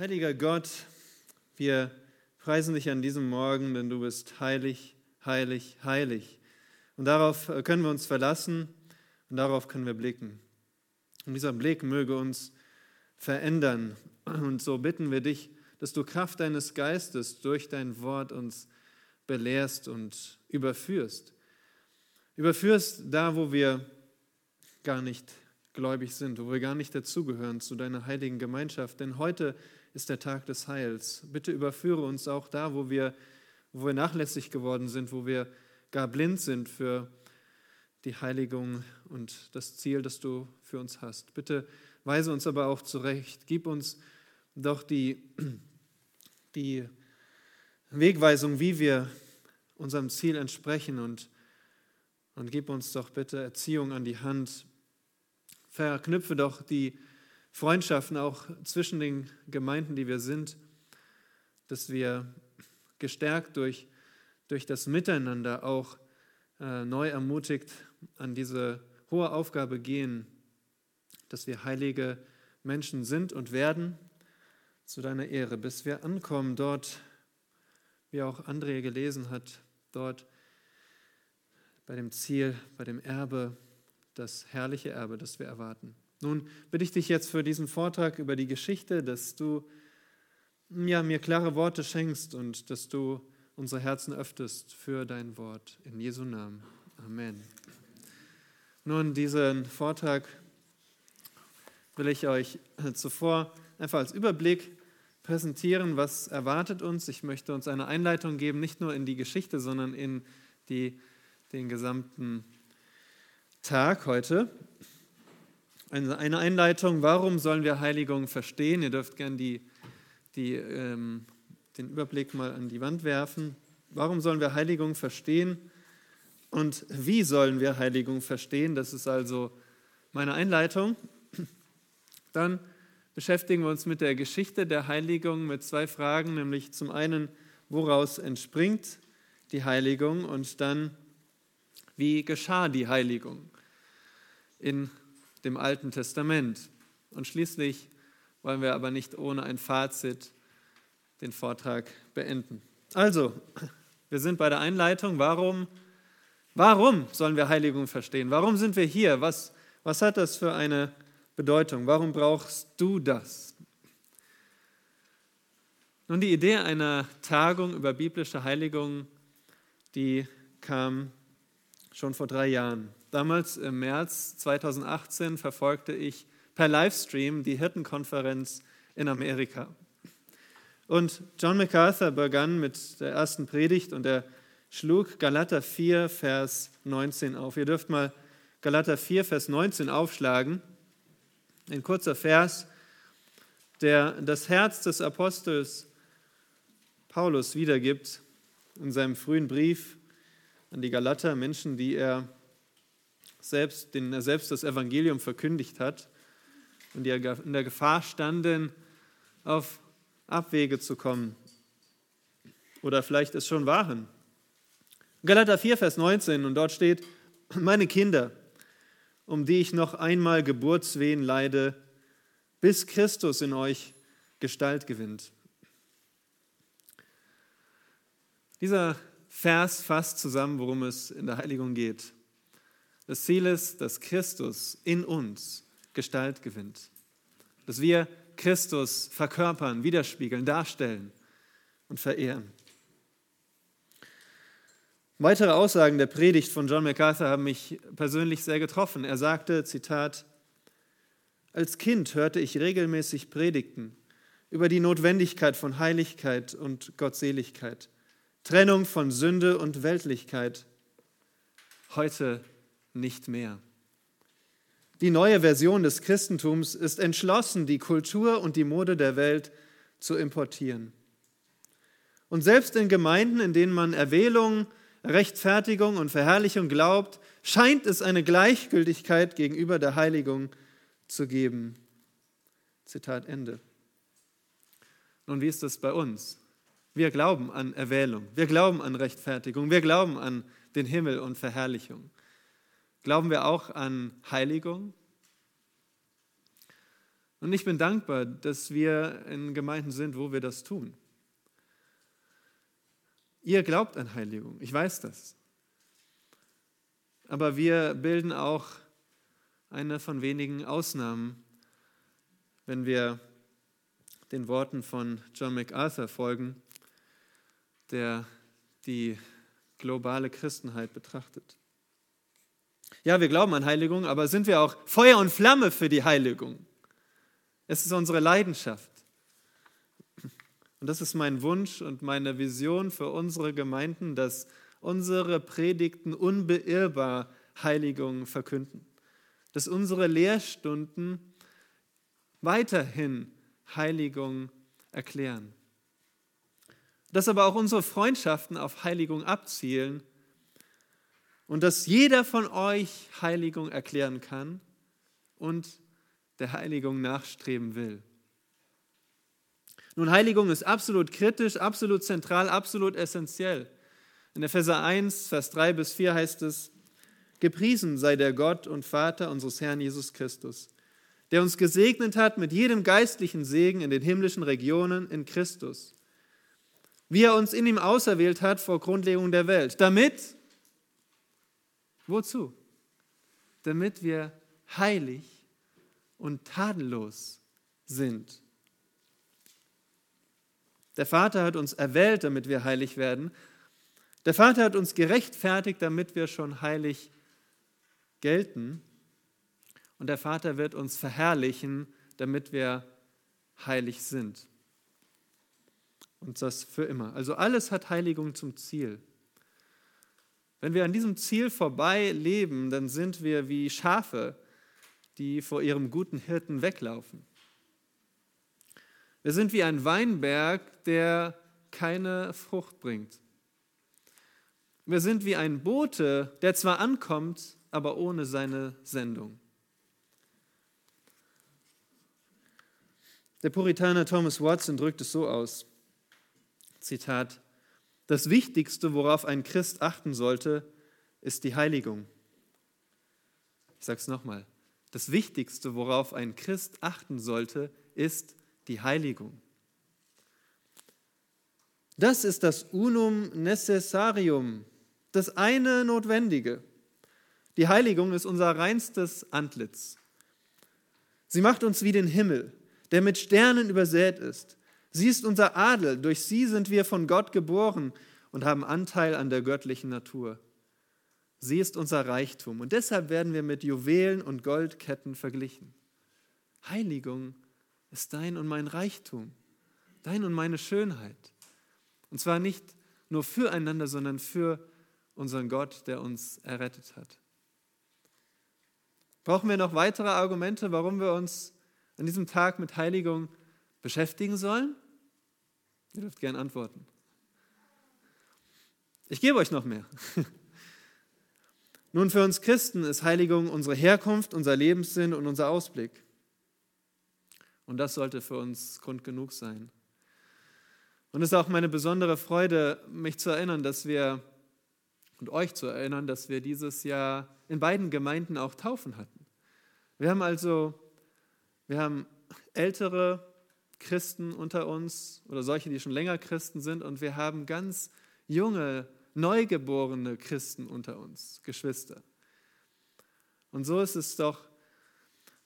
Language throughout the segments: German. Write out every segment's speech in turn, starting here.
Heiliger Gott, wir preisen dich an diesem Morgen, denn du bist heilig, heilig, heilig. Und darauf können wir uns verlassen und darauf können wir blicken. Und dieser Blick möge uns verändern. Und so bitten wir dich, dass du Kraft deines Geistes durch dein Wort uns belehrst und überführst. Überführst da, wo wir gar nicht gläubig sind, wo wir gar nicht dazugehören zu deiner heiligen Gemeinschaft. Denn heute ist der Tag des Heils. Bitte überführe uns auch da, wo wir, wo wir nachlässig geworden sind, wo wir gar blind sind für die Heiligung und das Ziel, das du für uns hast. Bitte weise uns aber auch zurecht. Gib uns doch die, die Wegweisung, wie wir unserem Ziel entsprechen und, und gib uns doch bitte Erziehung an die Hand. Verknüpfe doch die Freundschaften auch zwischen den Gemeinden, die wir sind, dass wir gestärkt durch, durch das Miteinander auch äh, neu ermutigt an diese hohe Aufgabe gehen, dass wir heilige Menschen sind und werden zu deiner Ehre, bis wir ankommen dort, wie auch André gelesen hat, dort bei dem Ziel, bei dem Erbe, das herrliche Erbe, das wir erwarten. Nun bitte ich dich jetzt für diesen Vortrag über die Geschichte, dass du ja, mir klare Worte schenkst und dass du unsere Herzen öffnest für dein Wort. In Jesu Namen. Amen. Nun, diesen Vortrag will ich euch zuvor einfach als Überblick präsentieren, was erwartet uns. Ich möchte uns eine Einleitung geben, nicht nur in die Geschichte, sondern in die, den gesamten Tag heute eine Einleitung, warum sollen wir Heiligung verstehen? Ihr dürft gerne die, die, ähm, den Überblick mal an die Wand werfen. Warum sollen wir Heiligung verstehen? Und wie sollen wir Heiligung verstehen? Das ist also meine Einleitung. Dann beschäftigen wir uns mit der Geschichte der Heiligung mit zwei Fragen, nämlich zum einen, woraus entspringt die Heiligung und dann, wie geschah die Heiligung in dem Alten Testament. Und schließlich wollen wir aber nicht ohne ein Fazit den Vortrag beenden. Also, wir sind bei der Einleitung. Warum, warum sollen wir Heiligung verstehen? Warum sind wir hier? Was, was hat das für eine Bedeutung? Warum brauchst du das? Nun, die Idee einer Tagung über biblische Heiligung, die kam schon vor drei Jahren. Damals im März 2018 verfolgte ich per Livestream die Hirtenkonferenz in Amerika. Und John MacArthur begann mit der ersten Predigt und er schlug Galater 4, Vers 19 auf. Ihr dürft mal Galater 4, Vers 19 aufschlagen. Ein kurzer Vers, der das Herz des Apostels Paulus wiedergibt in seinem frühen Brief an die Galater, Menschen, die er selbst, denen er selbst das Evangelium verkündigt hat und die in der Gefahr standen, auf Abwege zu kommen. Oder vielleicht es schon waren. Galater 4, Vers 19, und dort steht, meine Kinder, um die ich noch einmal Geburtswehen leide, bis Christus in euch Gestalt gewinnt. Dieser Vers fasst zusammen, worum es in der Heiligung geht. Das Ziel ist, dass Christus in uns Gestalt gewinnt. Dass wir Christus verkörpern, widerspiegeln, darstellen und verehren. Weitere Aussagen der Predigt von John MacArthur haben mich persönlich sehr getroffen. Er sagte, Zitat, als Kind hörte ich regelmäßig Predigten über die Notwendigkeit von Heiligkeit und Gottseligkeit, Trennung von Sünde und Weltlichkeit. Heute nicht mehr. Die neue Version des Christentums ist entschlossen, die Kultur und die Mode der Welt zu importieren. Und selbst in Gemeinden, in denen man Erwählung, Rechtfertigung und Verherrlichung glaubt, scheint es eine Gleichgültigkeit gegenüber der Heiligung zu geben. Zitat Ende. Nun, wie ist das bei uns? Wir glauben an Erwählung, wir glauben an Rechtfertigung, wir glauben an den Himmel und Verherrlichung. Glauben wir auch an Heiligung? Und ich bin dankbar, dass wir in Gemeinden sind, wo wir das tun. Ihr glaubt an Heiligung, ich weiß das. Aber wir bilden auch eine von wenigen Ausnahmen, wenn wir den Worten von John MacArthur folgen, der die globale Christenheit betrachtet. Ja, wir glauben an Heiligung, aber sind wir auch Feuer und Flamme für die Heiligung? Es ist unsere Leidenschaft. Und das ist mein Wunsch und meine Vision für unsere Gemeinden, dass unsere Predigten unbeirrbar Heiligung verkünden. Dass unsere Lehrstunden weiterhin Heiligung erklären. Dass aber auch unsere Freundschaften auf Heiligung abzielen und dass jeder von euch Heiligung erklären kann und der Heiligung nachstreben will. Nun, Heiligung ist absolut kritisch, absolut zentral, absolut essentiell. In Epheser 1, Vers 3 bis 4 heißt es, Gepriesen sei der Gott und Vater unseres Herrn Jesus Christus, der uns gesegnet hat mit jedem geistlichen Segen in den himmlischen Regionen in Christus, wie er uns in ihm auserwählt hat vor Grundlegung der Welt, damit, wozu? Damit wir heilig und tadellos sind. Der Vater hat uns erwählt, damit wir heilig werden. Der Vater hat uns gerechtfertigt, damit wir schon heilig gelten. Und der Vater wird uns verherrlichen, damit wir heilig sind. Und das für immer. Also alles hat Heiligung zum Ziel. Wenn wir an diesem Ziel vorbei leben, dann sind wir wie Schafe, die vor ihrem guten Hirten weglaufen. Wir sind wie ein Weinberg, der keine Frucht bringt. Wir sind wie ein Bote, der zwar ankommt, aber ohne seine Sendung. Der Puritaner Thomas Watson drückt es so aus, Zitat, das Wichtigste, worauf ein Christ achten sollte, ist die Heiligung. Ich sage es nochmal, das Wichtigste, worauf ein Christ achten sollte, ist die Heiligung. Das ist das Unum Necessarium, das eine Notwendige. Die Heiligung ist unser reinstes Antlitz. Sie macht uns wie den Himmel, der mit Sternen übersät ist. Sie ist unser Adel, durch sie sind wir von Gott geboren und haben Anteil an der göttlichen Natur. Sie ist unser Reichtum und deshalb werden wir mit Juwelen und Goldketten verglichen. Heiligung ist dein und mein Reichtum, dein und meine Schönheit. Und zwar nicht nur füreinander, sondern für unseren Gott, der uns errettet hat. Brauchen wir noch weitere Argumente, warum wir uns an diesem Tag mit Heiligung beschäftigen sollen? Ihr dürft gerne antworten. Ich gebe euch noch mehr. Nun, für uns Christen ist Heiligung unsere Herkunft, unser Lebenssinn und unser Ausblick. Und das sollte für uns Grund genug sein. Und es ist auch meine besondere Freude, mich zu erinnern, dass wir und euch zu erinnern, dass wir dieses Jahr in beiden Gemeinden auch Taufen hatten. Wir haben also, wir haben ältere Christen unter uns oder solche, die schon länger Christen sind und wir haben ganz junge, neugeborene Christen unter uns, Geschwister. Und so ist es doch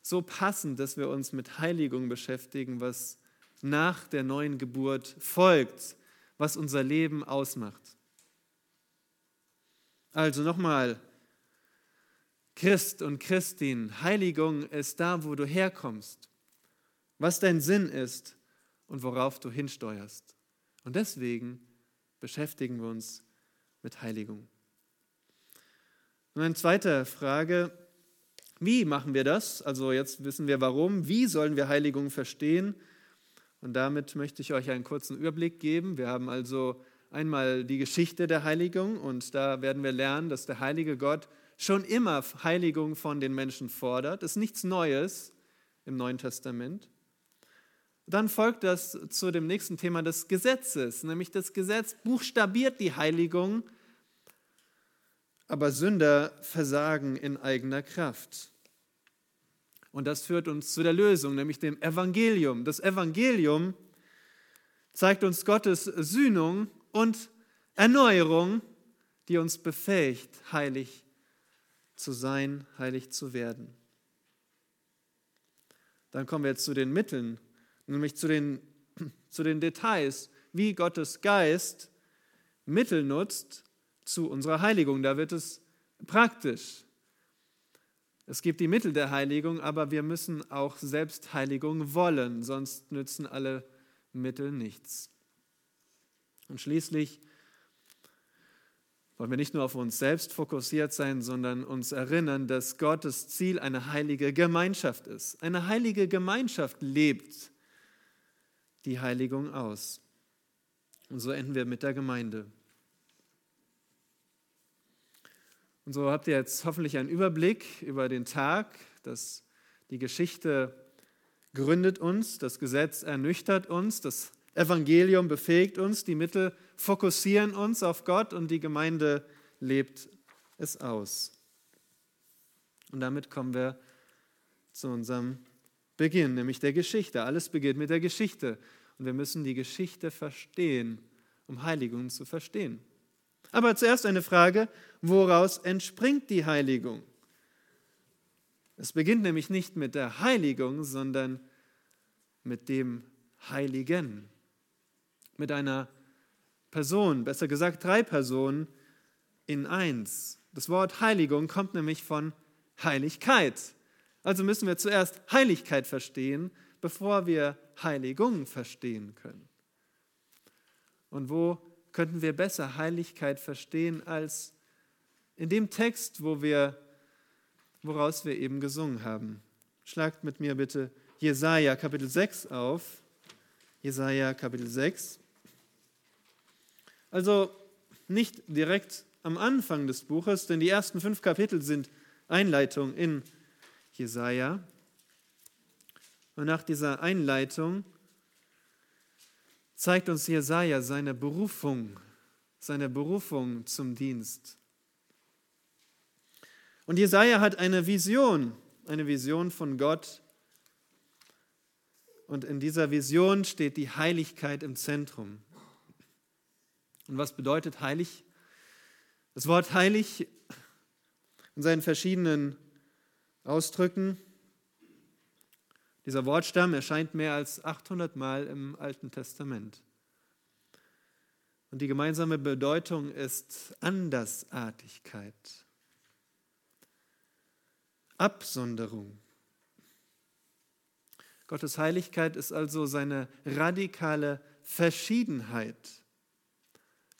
so passend, dass wir uns mit Heiligung beschäftigen, was nach der neuen Geburt folgt, was unser Leben ausmacht. Also nochmal, Christ und Christin, Heiligung ist da, wo du herkommst, was dein Sinn ist und worauf du hinsteuerst. Und deswegen beschäftigen wir uns mit Heiligung. Und eine zweite Frage, wie machen wir das? Also jetzt wissen wir warum. Wie sollen wir Heiligung verstehen? Und damit möchte ich euch einen kurzen Überblick geben. Wir haben also einmal die Geschichte der Heiligung und da werden wir lernen, dass der heilige Gott schon immer Heiligung von den Menschen fordert. Das ist nichts Neues im Neuen Testament. Dann folgt das zu dem nächsten Thema des Gesetzes, nämlich das Gesetz buchstabiert die Heiligung aber Sünder versagen in eigener Kraft. Und das führt uns zu der Lösung, nämlich dem Evangelium. Das Evangelium zeigt uns Gottes Sühnung und Erneuerung, die uns befähigt, heilig zu sein, heilig zu werden. Dann kommen wir jetzt zu den Mitteln, nämlich zu den, zu den Details, wie Gottes Geist Mittel nutzt zu unserer Heiligung. Da wird es praktisch. Es gibt die Mittel der Heiligung, aber wir müssen auch selbst Heiligung wollen, sonst nützen alle Mittel nichts. Und schließlich wollen wir nicht nur auf uns selbst fokussiert sein, sondern uns erinnern, dass Gottes Ziel eine heilige Gemeinschaft ist. Eine heilige Gemeinschaft lebt die Heiligung aus. Und so enden wir mit der Gemeinde. Und so habt ihr jetzt hoffentlich einen Überblick über den Tag, dass die Geschichte gründet uns, das Gesetz ernüchtert uns, das Evangelium befähigt uns, die Mittel fokussieren uns auf Gott und die Gemeinde lebt es aus. Und damit kommen wir zu unserem Beginn, nämlich der Geschichte. Alles beginnt mit der Geschichte. Und wir müssen die Geschichte verstehen, um Heiligung zu verstehen. Aber zuerst eine Frage, woraus entspringt die Heiligung? Es beginnt nämlich nicht mit der Heiligung, sondern mit dem Heiligen. Mit einer Person, besser gesagt drei Personen in eins. Das Wort Heiligung kommt nämlich von Heiligkeit. Also müssen wir zuerst Heiligkeit verstehen, bevor wir Heiligung verstehen können. Und wo könnten wir besser Heiligkeit verstehen als in dem Text, wo wir, woraus wir eben gesungen haben. Schlagt mit mir bitte Jesaja Kapitel 6 auf. Jesaja Kapitel 6. Also nicht direkt am Anfang des Buches, denn die ersten fünf Kapitel sind Einleitung in Jesaja. Und nach dieser Einleitung zeigt uns Jesaja seine Berufung, seine Berufung zum Dienst. Und Jesaja hat eine Vision, eine Vision von Gott. Und in dieser Vision steht die Heiligkeit im Zentrum. Und was bedeutet heilig? Das Wort heilig in seinen verschiedenen Ausdrücken dieser Wortstamm erscheint mehr als 800 Mal im Alten Testament. Und die gemeinsame Bedeutung ist Andersartigkeit, Absonderung. Gottes Heiligkeit ist also seine radikale Verschiedenheit.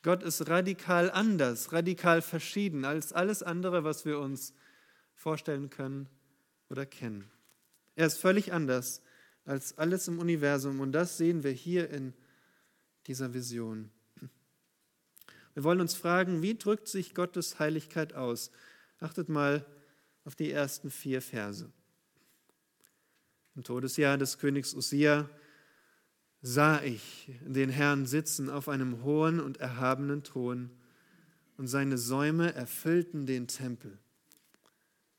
Gott ist radikal anders, radikal verschieden als alles andere, was wir uns vorstellen können oder kennen. Er ist völlig anders als alles im Universum und das sehen wir hier in dieser Vision. Wir wollen uns fragen, wie drückt sich Gottes Heiligkeit aus? Achtet mal auf die ersten vier Verse. Im Todesjahr des Königs Usia sah ich den Herrn sitzen auf einem hohen und erhabenen Thron, und seine Säume erfüllten den Tempel.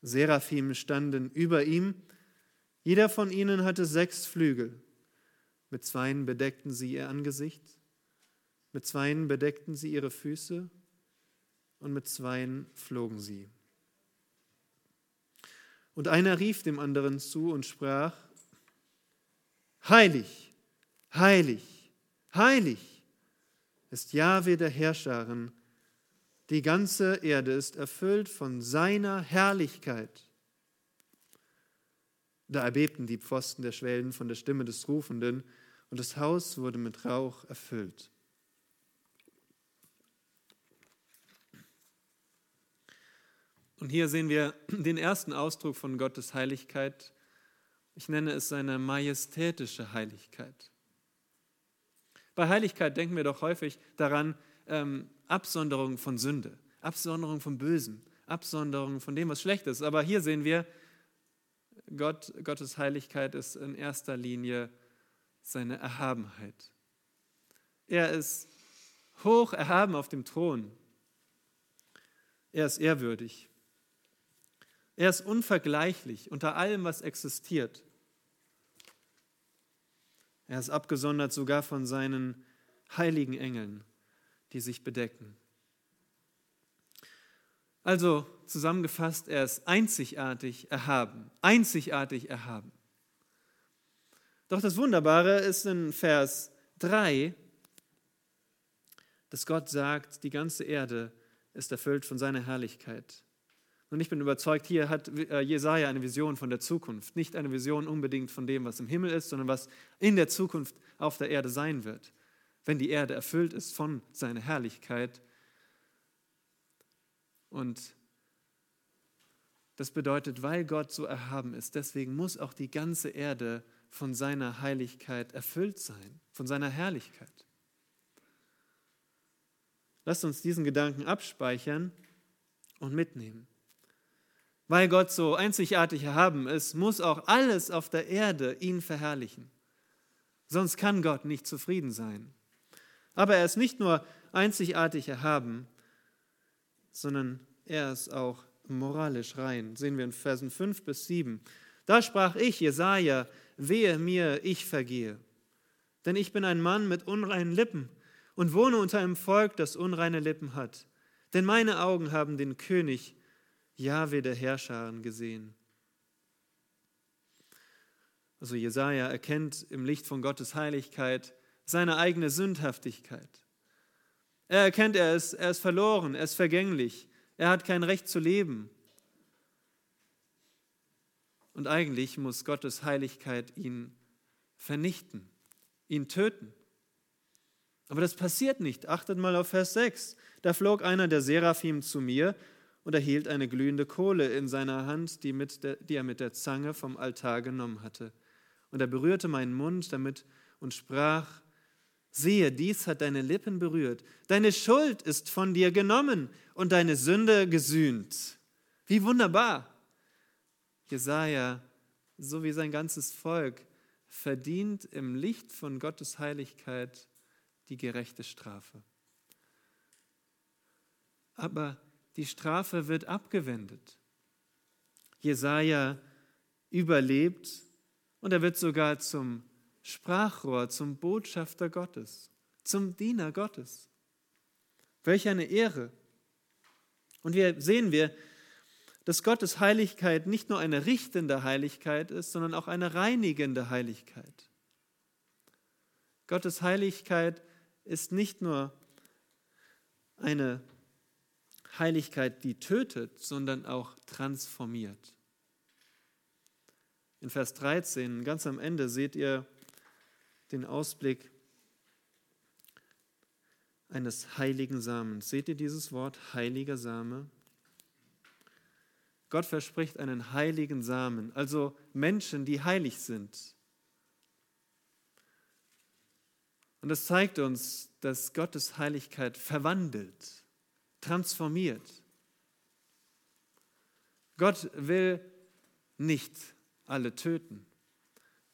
Seraphim standen über ihm, jeder von ihnen hatte sechs Flügel. Mit zweien bedeckten sie ihr Angesicht, mit zweien bedeckten sie ihre Füße und mit zweien flogen sie. Und einer rief dem anderen zu und sprach, Heilig, heilig, heilig ist Jahwe der Herrscharen, die ganze Erde ist erfüllt von seiner Herrlichkeit. Da erbebten die Pfosten der Schwellen von der Stimme des Rufenden, und das Haus wurde mit Rauch erfüllt. Und hier sehen wir den ersten Ausdruck von Gottes Heiligkeit. Ich nenne es seine majestätische Heiligkeit. Bei Heiligkeit denken wir doch häufig daran, ähm, Absonderung von Sünde, Absonderung vom Bösen, Absonderung von dem, was schlecht ist. Aber hier sehen wir, Gott, Gottes Heiligkeit ist in erster Linie seine Erhabenheit. Er ist hoch erhaben auf dem Thron. Er ist ehrwürdig. Er ist unvergleichlich unter allem, was existiert. Er ist abgesondert sogar von seinen heiligen Engeln, die sich bedecken. Also zusammengefasst, er ist einzigartig erhaben, einzigartig erhaben. Doch das Wunderbare ist in Vers 3, dass Gott sagt, die ganze Erde ist erfüllt von seiner Herrlichkeit. Und ich bin überzeugt, hier hat äh, Jesaja eine Vision von der Zukunft. Nicht eine Vision unbedingt von dem, was im Himmel ist, sondern was in der Zukunft auf der Erde sein wird. Wenn die Erde erfüllt ist von seiner Herrlichkeit. Und das bedeutet, weil Gott so erhaben ist, deswegen muss auch die ganze Erde von seiner Heiligkeit erfüllt sein, von seiner Herrlichkeit. Lasst uns diesen Gedanken abspeichern und mitnehmen. Weil Gott so einzigartig erhaben ist, muss auch alles auf der Erde ihn verherrlichen. Sonst kann Gott nicht zufrieden sein. Aber er ist nicht nur einzigartig erhaben, sondern er ist auch moralisch rein. Sehen wir in Versen 5 bis 7. Da sprach ich, Jesaja, wehe mir, ich vergehe. Denn ich bin ein Mann mit unreinen Lippen und wohne unter einem Volk, das unreine Lippen hat. Denn meine Augen haben den König, Jahwe der Herrscharen gesehen. Also Jesaja erkennt im Licht von Gottes Heiligkeit seine eigene Sündhaftigkeit. Er erkennt, er ist, er ist verloren, er ist vergänglich, er hat kein Recht zu leben. Und eigentlich muss Gottes Heiligkeit ihn vernichten, ihn töten. Aber das passiert nicht. Achtet mal auf Vers 6. Da flog einer der Seraphim zu mir und erhielt eine glühende Kohle in seiner Hand, die, der, die er mit der Zange vom Altar genommen hatte. Und er berührte meinen Mund damit und sprach, siehe, dies hat deine Lippen berührt. Deine Schuld ist von dir genommen und deine Sünde gesühnt. Wie wunderbar. Jesaja, so wie sein ganzes Volk, verdient im Licht von Gottes Heiligkeit die gerechte Strafe. Aber die Strafe wird abgewendet. Jesaja überlebt und er wird sogar zum Sprachrohr, zum Botschafter Gottes, zum Diener Gottes. Welch eine Ehre. Und hier sehen wir, dass Gottes Heiligkeit nicht nur eine richtende Heiligkeit ist, sondern auch eine reinigende Heiligkeit. Gottes Heiligkeit ist nicht nur eine Heiligkeit, die tötet, sondern auch transformiert. In Vers 13, ganz am Ende, seht ihr den Ausblick eines heiligen Samens. Seht ihr dieses Wort, heiliger Same? Gott verspricht einen heiligen Samen, also Menschen, die heilig sind. Und das zeigt uns, dass Gottes Heiligkeit verwandelt transformiert. Gott will nicht alle töten,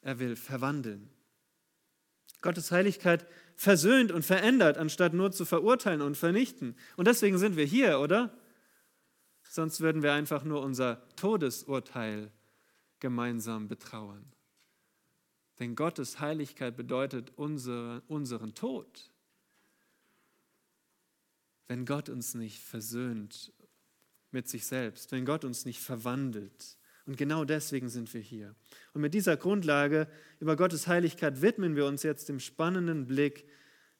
er will verwandeln. Gottes Heiligkeit versöhnt und verändert, anstatt nur zu verurteilen und vernichten. Und deswegen sind wir hier, oder? Sonst würden wir einfach nur unser Todesurteil gemeinsam betrauern. Denn Gottes Heiligkeit bedeutet unsere, unseren Tod wenn Gott uns nicht versöhnt mit sich selbst, wenn Gott uns nicht verwandelt. Und genau deswegen sind wir hier. Und mit dieser Grundlage über Gottes Heiligkeit widmen wir uns jetzt dem spannenden Blick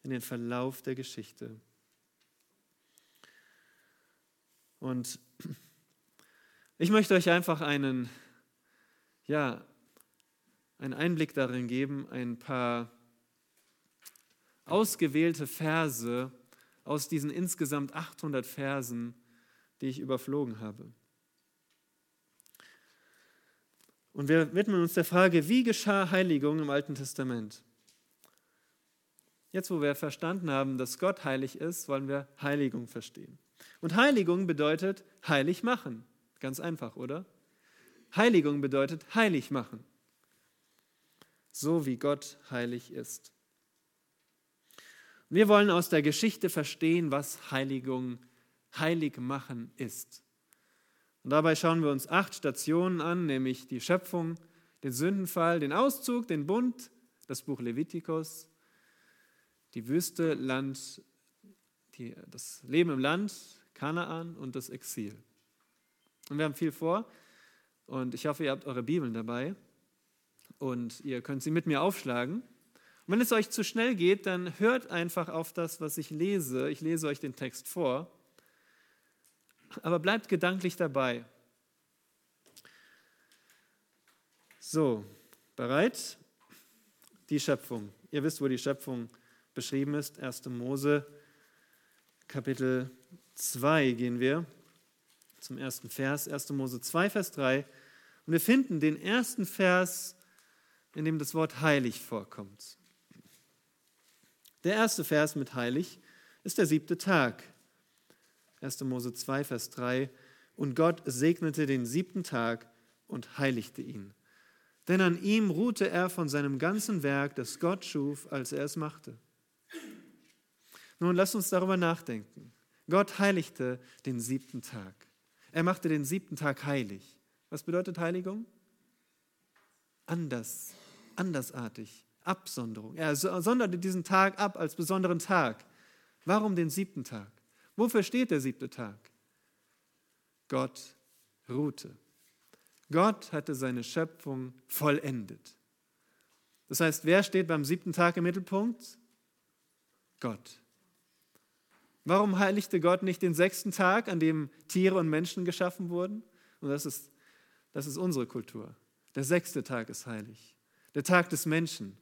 in den Verlauf der Geschichte. Und ich möchte euch einfach einen, ja, einen Einblick darin geben, ein paar ausgewählte Verse, aus diesen insgesamt 800 Versen, die ich überflogen habe. Und wir widmen uns der Frage, wie geschah Heiligung im Alten Testament? Jetzt, wo wir verstanden haben, dass Gott heilig ist, wollen wir Heiligung verstehen. Und Heiligung bedeutet heilig machen. Ganz einfach, oder? Heiligung bedeutet heilig machen. So wie Gott heilig ist. Wir wollen aus der Geschichte verstehen, was Heiligung, heilig machen ist. Und dabei schauen wir uns acht Stationen an, nämlich die Schöpfung, den Sündenfall, den Auszug, den Bund, das Buch Levitikus, die Wüste, Land, die, das Leben im Land, Kanaan und das Exil. Und wir haben viel vor und ich hoffe, ihr habt eure Bibeln dabei und ihr könnt sie mit mir aufschlagen. Und wenn es euch zu schnell geht, dann hört einfach auf das, was ich lese. Ich lese euch den Text vor. Aber bleibt gedanklich dabei. So, bereit? Die Schöpfung. Ihr wisst, wo die Schöpfung beschrieben ist. 1. Mose, Kapitel 2 gehen wir zum ersten Vers. 1. Mose 2, Vers 3. Und wir finden den ersten Vers, in dem das Wort heilig vorkommt. Der erste Vers mit heilig ist der siebte Tag. 1. Mose 2, Vers 3. Und Gott segnete den siebten Tag und heiligte ihn. Denn an ihm ruhte er von seinem ganzen Werk, das Gott schuf, als er es machte. Nun lasst uns darüber nachdenken. Gott heiligte den siebten Tag. Er machte den siebten Tag heilig. Was bedeutet Heiligung? Anders, andersartig, Absonderung. Er sonderte diesen Tag ab als besonderen Tag. Warum den siebten Tag? Wofür steht der siebte Tag? Gott ruhte. Gott hatte seine Schöpfung vollendet. Das heißt, wer steht beim siebten Tag im Mittelpunkt? Gott. Warum heiligte Gott nicht den sechsten Tag, an dem Tiere und Menschen geschaffen wurden? Und das ist, das ist unsere Kultur. Der sechste Tag ist heilig. Der Tag des Menschen.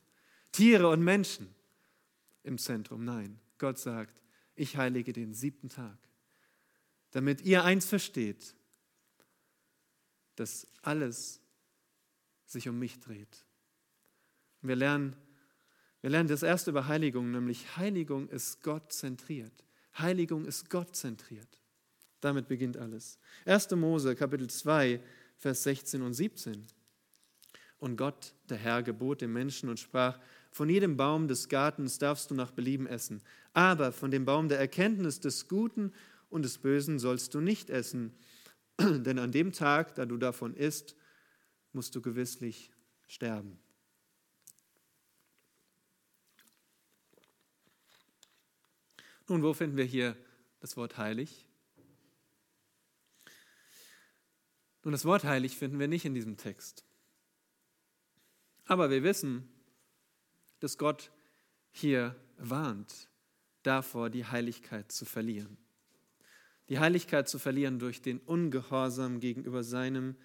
Tiere und Menschen im Zentrum. Nein, Gott sagt, ich heilige den siebten Tag, damit ihr eins versteht, dass alles sich um mich dreht. Wir lernen, wir lernen das erste über Heiligung, nämlich Heiligung ist Gott zentriert. Heiligung ist Gott zentriert. Damit beginnt alles. 1. Mose, Kapitel 2, Vers 16 und 17. Und Gott, der Herr, gebot dem Menschen und sprach, von jedem Baum des Gartens darfst du nach Belieben essen, aber von dem Baum der Erkenntnis des Guten und des Bösen sollst du nicht essen, denn an dem Tag, da du davon isst, musst du gewisslich sterben. Nun, wo finden wir hier das Wort heilig? Nun, das Wort heilig finden wir nicht in diesem Text. Aber wir wissen, dass Gott hier warnt davor, die Heiligkeit zu verlieren. Die Heiligkeit zu verlieren durch den Ungehorsam gegenüber seinem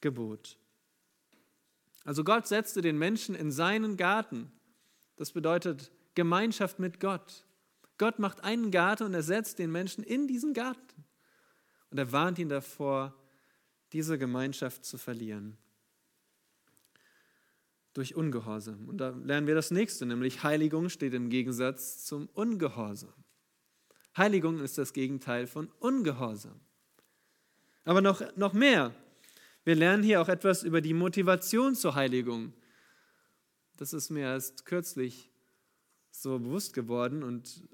Gebot. Also Gott setzte den Menschen in seinen Garten. Das bedeutet Gemeinschaft mit Gott. Gott macht einen Garten und er setzt den Menschen in diesen Garten. Und er warnt ihn davor, diese Gemeinschaft zu verlieren durch Ungehorsam. Und da lernen wir das nächste, nämlich Heiligung steht im Gegensatz zum Ungehorsam. Heiligung ist das Gegenteil von Ungehorsam. Aber noch, noch mehr. Wir lernen hier auch etwas über die Motivation zur Heiligung. Das ist mir erst kürzlich so bewusst geworden und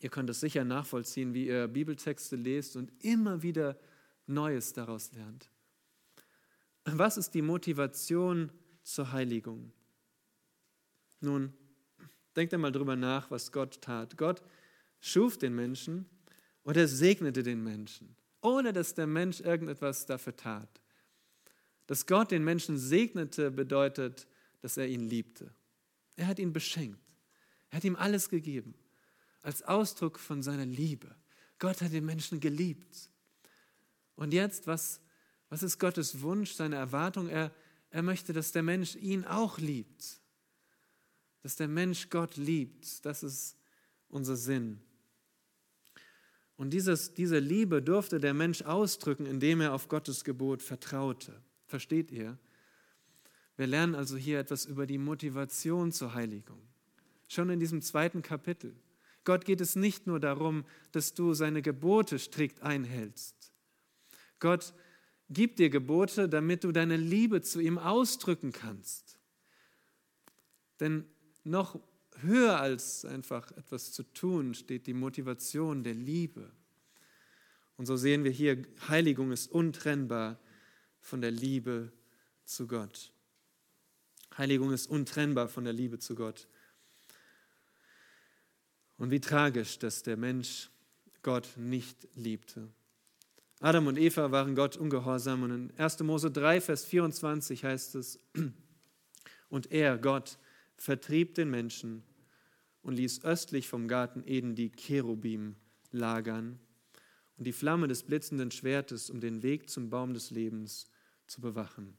ihr könnt es sicher nachvollziehen, wie ihr Bibeltexte lest und immer wieder Neues daraus lernt. Was ist die Motivation zur Heiligung. Nun, denkt einmal drüber nach, was Gott tat. Gott schuf den Menschen und er segnete den Menschen, ohne dass der Mensch irgendetwas dafür tat. Dass Gott den Menschen segnete, bedeutet, dass er ihn liebte. Er hat ihn beschenkt. Er hat ihm alles gegeben, als Ausdruck von seiner Liebe. Gott hat den Menschen geliebt. Und jetzt, was, was ist Gottes Wunsch, seine Erwartung? Er, er möchte, dass der Mensch ihn auch liebt. Dass der Mensch Gott liebt. Das ist unser Sinn. Und dieses, diese Liebe durfte der Mensch ausdrücken, indem er auf Gottes Gebot vertraute. Versteht ihr? Wir lernen also hier etwas über die Motivation zur Heiligung. Schon in diesem zweiten Kapitel. Gott geht es nicht nur darum, dass du seine Gebote strikt einhältst. Gott gibt dir Gebote, damit du deine Liebe zu ihm ausdrücken kannst. Denn noch höher als einfach etwas zu tun steht die Motivation der Liebe. Und so sehen wir hier, Heiligung ist untrennbar von der Liebe zu Gott. Heiligung ist untrennbar von der Liebe zu Gott. Und wie tragisch, dass der Mensch Gott nicht liebte. Adam und Eva waren Gott ungehorsam und in 1. Mose 3, Vers 24 heißt es, und er, Gott, vertrieb den Menschen und ließ östlich vom Garten Eden die Cherubim lagern und die Flamme des blitzenden Schwertes, um den Weg zum Baum des Lebens zu bewachen.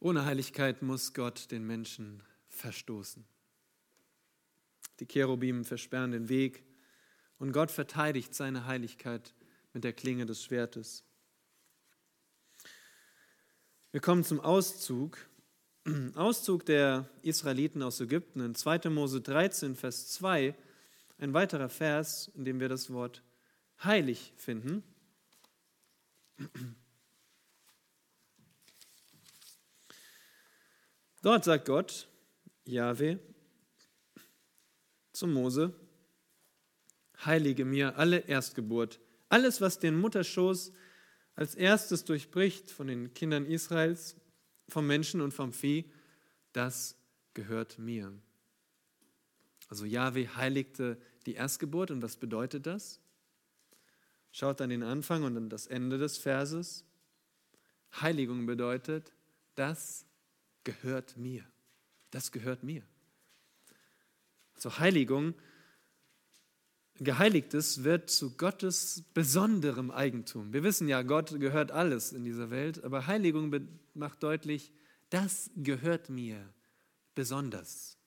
Ohne Heiligkeit muss Gott den Menschen verstoßen. Die Cherubim versperren den Weg und Gott verteidigt seine Heiligkeit mit der Klinge des Schwertes. Wir kommen zum Auszug. Auszug der Israeliten aus Ägypten in 2. Mose 13, Vers 2, ein weiterer Vers, in dem wir das Wort heilig finden. Dort sagt Gott, Jahwe, zu Mose, heilige mir alle Erstgeburt, alles, was den Mutterschoß als erstes durchbricht von den Kindern Israels, vom Menschen und vom Vieh, das gehört mir. Also Jahwe heiligte die Erstgeburt und was bedeutet das? Schaut an den Anfang und an das Ende des Verses. Heiligung bedeutet, das gehört mir. Das gehört mir. Also Heiligung, Geheiligtes wird zu Gottes besonderem Eigentum. Wir wissen ja, Gott gehört alles in dieser Welt, aber Heiligung macht deutlich, das gehört mir besonders.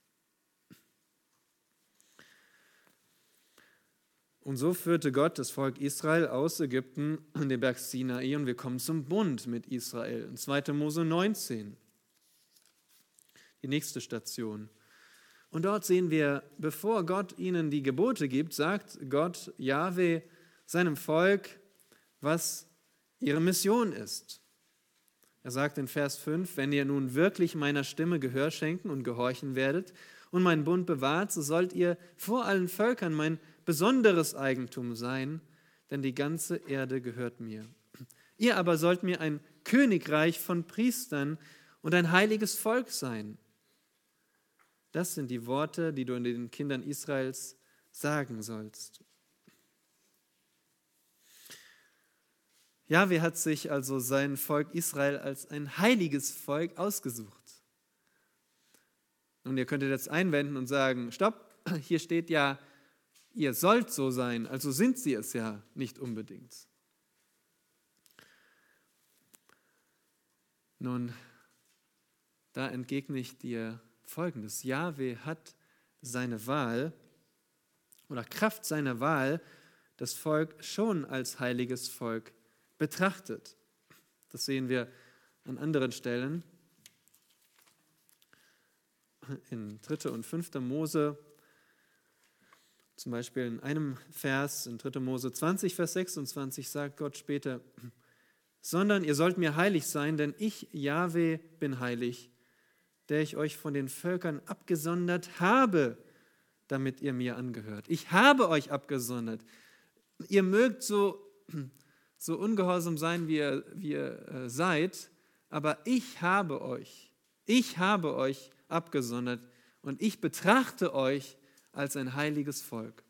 Und so führte Gott das Volk Israel aus Ägypten an den Berg Sinai und wir kommen zum Bund mit Israel. In 2. Mose 19 die nächste Station. Und dort sehen wir, bevor Gott ihnen die Gebote gibt, sagt Gott, Jahwe, seinem Volk, was ihre Mission ist. Er sagt in Vers 5, wenn ihr nun wirklich meiner Stimme Gehör schenken und gehorchen werdet und meinen Bund bewahrt, so sollt ihr vor allen Völkern mein besonderes Eigentum sein, denn die ganze Erde gehört mir. Ihr aber sollt mir ein Königreich von Priestern und ein heiliges Volk sein. Das sind die Worte, die du den Kindern Israels sagen sollst. Jahwe hat sich also sein Volk Israel als ein heiliges Volk ausgesucht. Und ihr könntet jetzt einwenden und sagen, stopp, hier steht ja, ihr sollt so sein, also sind sie es ja nicht unbedingt. Nun, da entgegne ich dir folgendes. Jahwe hat seine Wahl oder Kraft seiner Wahl das Volk schon als heiliges Volk betrachtet. Das sehen wir an anderen Stellen. In 3. und 5. Mose, zum Beispiel in einem Vers, in 3. Mose 20, Vers 26, sagt Gott später, sondern ihr sollt mir heilig sein, denn ich, Jahwe, bin heilig der ich euch von den Völkern abgesondert habe, damit ihr mir angehört. Ich habe euch abgesondert. Ihr mögt so, so ungehorsam sein, wie ihr, wie ihr äh, seid, aber ich habe euch, ich habe euch abgesondert und ich betrachte euch als ein heiliges Volk.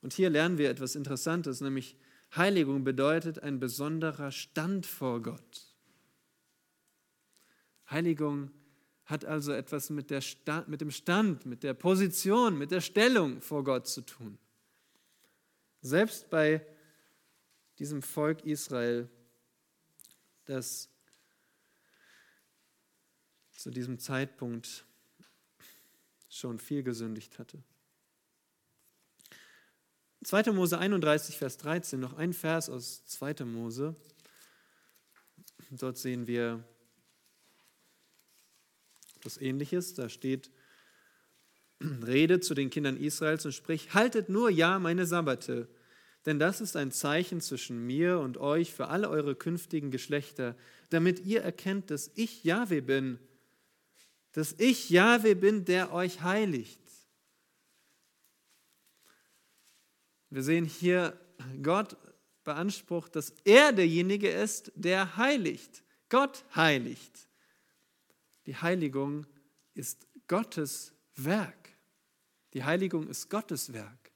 Und hier lernen wir etwas Interessantes, nämlich Heiligung bedeutet ein besonderer Stand vor Gott. Heiligung hat also etwas mit, der Sta mit dem Stand, mit der Position, mit der Stellung vor Gott zu tun. Selbst bei diesem Volk Israel, das zu diesem Zeitpunkt schon viel gesündigt hatte. 2. Mose 31, Vers 13, noch ein Vers aus 2. Mose. Dort sehen wir etwas Ähnliches. Da steht, rede zu den Kindern Israels und sprich, haltet nur ja meine Sabbate, denn das ist ein Zeichen zwischen mir und euch für alle eure künftigen Geschlechter, damit ihr erkennt, dass ich Jahwe bin. dass ich Jahwe bin, der euch heiligt. Wir sehen hier, Gott beansprucht, dass er derjenige ist, der heiligt. Gott heiligt. Die Heiligung ist Gottes Werk. Die Heiligung ist Gottes Werk.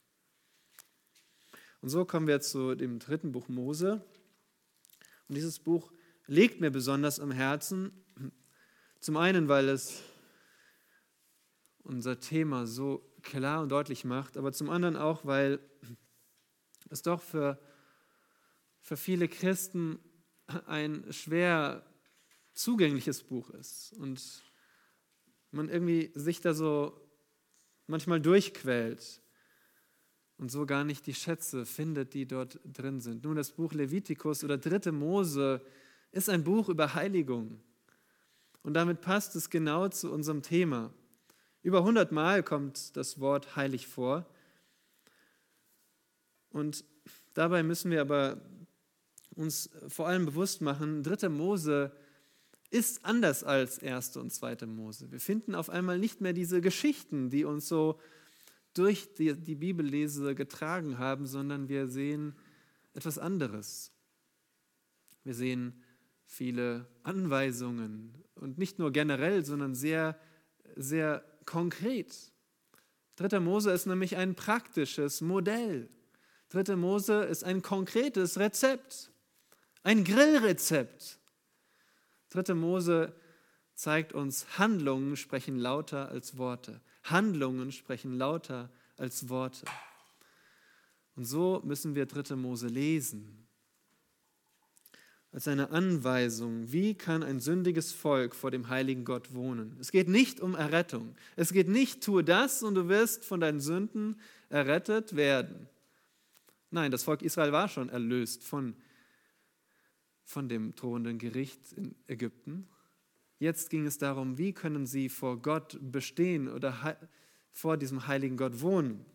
Und so kommen wir zu dem dritten Buch Mose. Und dieses Buch liegt mir besonders am Herzen. Zum einen, weil es unser Thema so klar und deutlich macht, aber zum anderen auch, weil es doch für, für viele Christen ein schwer zugängliches Buch ist und man irgendwie sich da so manchmal durchquält und so gar nicht die Schätze findet, die dort drin sind. Nun, das Buch Levitikus oder Dritte Mose ist ein Buch über Heiligung. Und damit passt es genau zu unserem Thema. Über 100 Mal kommt das Wort heilig vor. Und dabei müssen wir aber uns vor allem bewusst machen, Dritte Mose ist anders als erste und zweite Mose. Wir finden auf einmal nicht mehr diese Geschichten, die uns so durch die, die Bibellese getragen haben, sondern wir sehen etwas anderes. Wir sehen viele Anweisungen und nicht nur generell, sondern sehr, sehr konkret. Dritter Mose ist nämlich ein praktisches Modell. Dritte Mose ist ein konkretes Rezept, ein Grillrezept. Dritte Mose zeigt uns, Handlungen sprechen lauter als Worte. Handlungen sprechen lauter als Worte. Und so müssen wir dritte Mose lesen. Als eine Anweisung, wie kann ein sündiges Volk vor dem heiligen Gott wohnen. Es geht nicht um Errettung. Es geht nicht, tue das und du wirst von deinen Sünden errettet werden. Nein, das Volk Israel war schon erlöst von, von dem drohenden Gericht in Ägypten. Jetzt ging es darum, wie können sie vor Gott bestehen oder vor diesem heiligen Gott wohnen.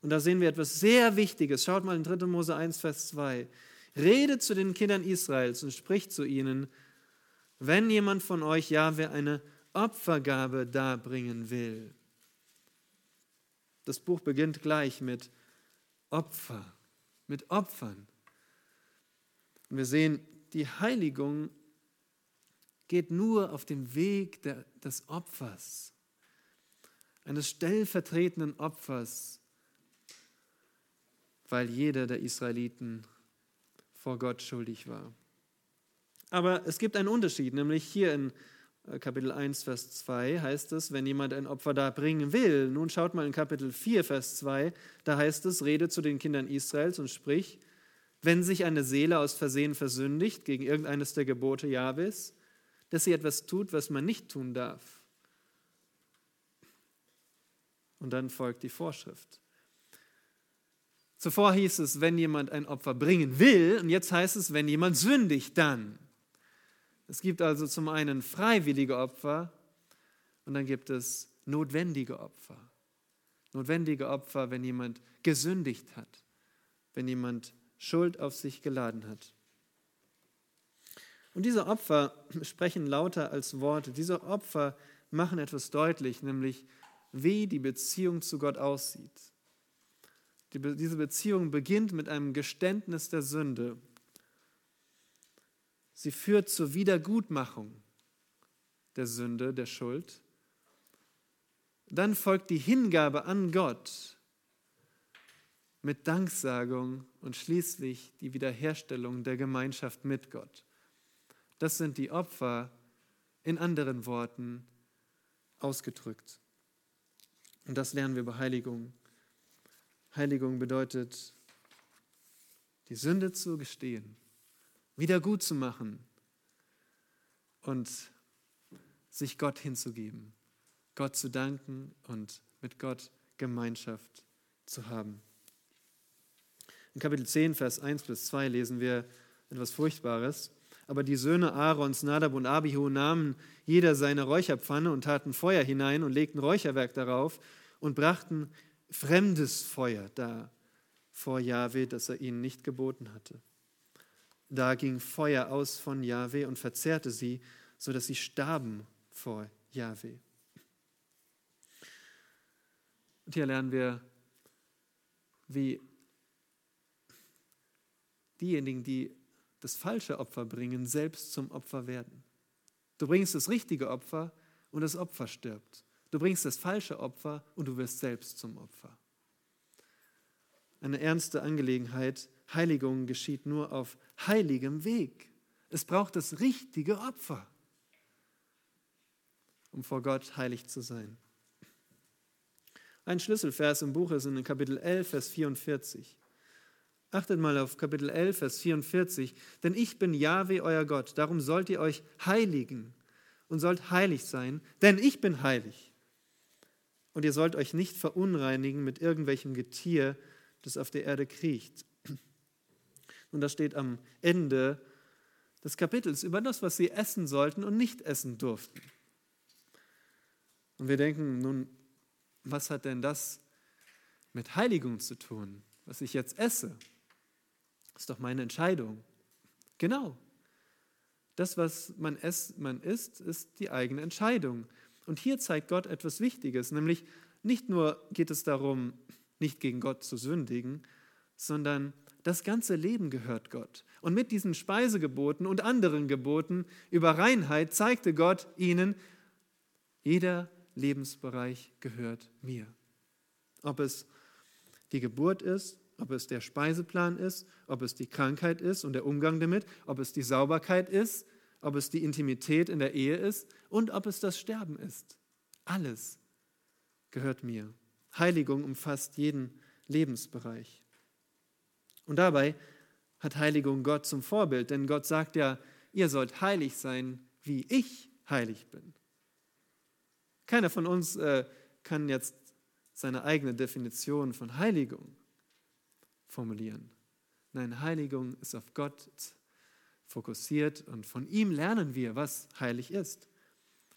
Und da sehen wir etwas sehr Wichtiges. Schaut mal in 3. Mose 1, Vers 2. Rede zu den Kindern Israels und spricht zu ihnen, wenn jemand von euch Jahwe eine Opfergabe darbringen will. Das Buch beginnt gleich mit Opfer, mit Opfern. Und wir sehen, die Heiligung geht nur auf dem Weg der, des Opfers, eines stellvertretenden Opfers, weil jeder der Israeliten vor Gott schuldig war. Aber es gibt einen Unterschied, nämlich hier in äh, Kapitel 1, Vers 2 heißt es, wenn jemand ein Opfer da bringen will. Nun schaut mal in Kapitel 4, Vers 2, da heißt es, rede zu den Kindern Israels und sprich, wenn sich eine Seele aus Versehen versündigt gegen irgendeines der Gebote Jahwes, dass sie etwas tut, was man nicht tun darf. Und dann folgt die Vorschrift. Zuvor hieß es, wenn jemand ein Opfer bringen will, und jetzt heißt es, wenn jemand sündigt, dann. Es gibt also zum einen freiwillige Opfer und dann gibt es notwendige Opfer. Notwendige Opfer, wenn jemand gesündigt hat, wenn jemand Schuld auf sich geladen hat. Und diese Opfer sprechen lauter als Worte. Diese Opfer machen etwas deutlich, nämlich wie die Beziehung zu Gott aussieht. Die, diese Beziehung beginnt mit einem Geständnis der Sünde. Sie führt zur Wiedergutmachung der Sünde, der Schuld. Dann folgt die Hingabe an Gott mit Danksagung und schließlich die Wiederherstellung der Gemeinschaft mit Gott. Das sind die Opfer, in anderen Worten ausgedrückt. Und das lernen wir bei Heiligung. Heiligung bedeutet, die Sünde zu gestehen, wieder gut zu machen und sich Gott hinzugeben, Gott zu danken und mit Gott Gemeinschaft zu haben. In Kapitel 10, Vers 1 bis 2 lesen wir etwas Furchtbares. Aber die Söhne Aarons, Nadab und Abihu, nahmen jeder seine Räucherpfanne und taten Feuer hinein und legten Räucherwerk darauf und brachten fremdes Feuer dar vor Jahwe, das er ihnen nicht geboten hatte. Da ging Feuer aus von Jahwe und verzehrte sie, sodass sie starben vor Yahweh. Und hier lernen wir, wie diejenigen, die das falsche Opfer bringen, selbst zum Opfer werden. Du bringst das richtige Opfer und das Opfer stirbt. Du bringst das falsche Opfer und du wirst selbst zum Opfer. Eine ernste Angelegenheit. Heiligung geschieht nur auf heiligem Weg. Es braucht das richtige Opfer, um vor Gott heilig zu sein. Ein Schlüsselvers im Buch ist in Kapitel 11, Vers 44. Achtet mal auf Kapitel 11, Vers 44. Denn ich bin Jahwe, euer Gott. Darum sollt ihr euch heiligen und sollt heilig sein, denn ich bin heilig. Und ihr sollt euch nicht verunreinigen mit irgendwelchem Getier, das auf der Erde kriecht. Und das steht am Ende des Kapitels über das, was sie essen sollten und nicht essen durften. Und wir denken, nun, was hat denn das mit Heiligung zu tun, was ich jetzt esse? Ist doch meine Entscheidung. Genau. Das, was man, ess, man isst, ist die eigene Entscheidung. Und hier zeigt Gott etwas Wichtiges, nämlich nicht nur geht es darum, nicht gegen Gott zu sündigen, sondern das ganze Leben gehört Gott. Und mit diesen Speisegeboten und anderen Geboten über Reinheit zeigte Gott ihnen, jeder Lebensbereich gehört mir. Ob es die Geburt ist, ob es der Speiseplan ist, ob es die Krankheit ist und der Umgang damit, ob es die Sauberkeit ist, ob es die Intimität in der Ehe ist und ob es das Sterben ist. Alles gehört mir. Heiligung umfasst jeden Lebensbereich. Und dabei hat Heiligung Gott zum Vorbild, denn Gott sagt ja, ihr sollt heilig sein, wie ich heilig bin. Keiner von uns äh, kann jetzt seine eigene Definition von Heiligung formulieren. Nein, Heiligung ist auf Gott fokussiert und von ihm lernen wir, was heilig ist.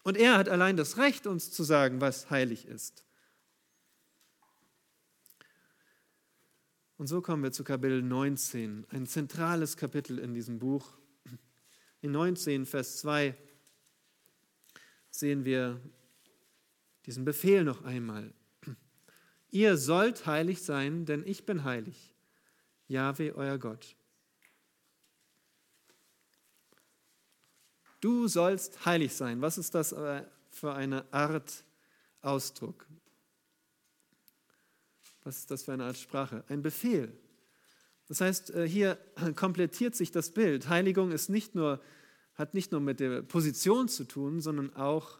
Und er hat allein das Recht, uns zu sagen, was heilig ist. Und so kommen wir zu Kapitel 19, ein zentrales Kapitel in diesem Buch. In 19, Vers 2 sehen wir diesen Befehl noch einmal. Ihr sollt heilig sein, denn ich bin heilig. Jahwe, euer Gott. Du sollst heilig sein. Was ist das für eine Art Ausdruck? Was ist das für eine Art Sprache? Ein Befehl. Das heißt, äh, hier komplettiert sich das Bild. Heiligung ist nicht nur, hat nicht nur mit der Position zu tun, sondern auch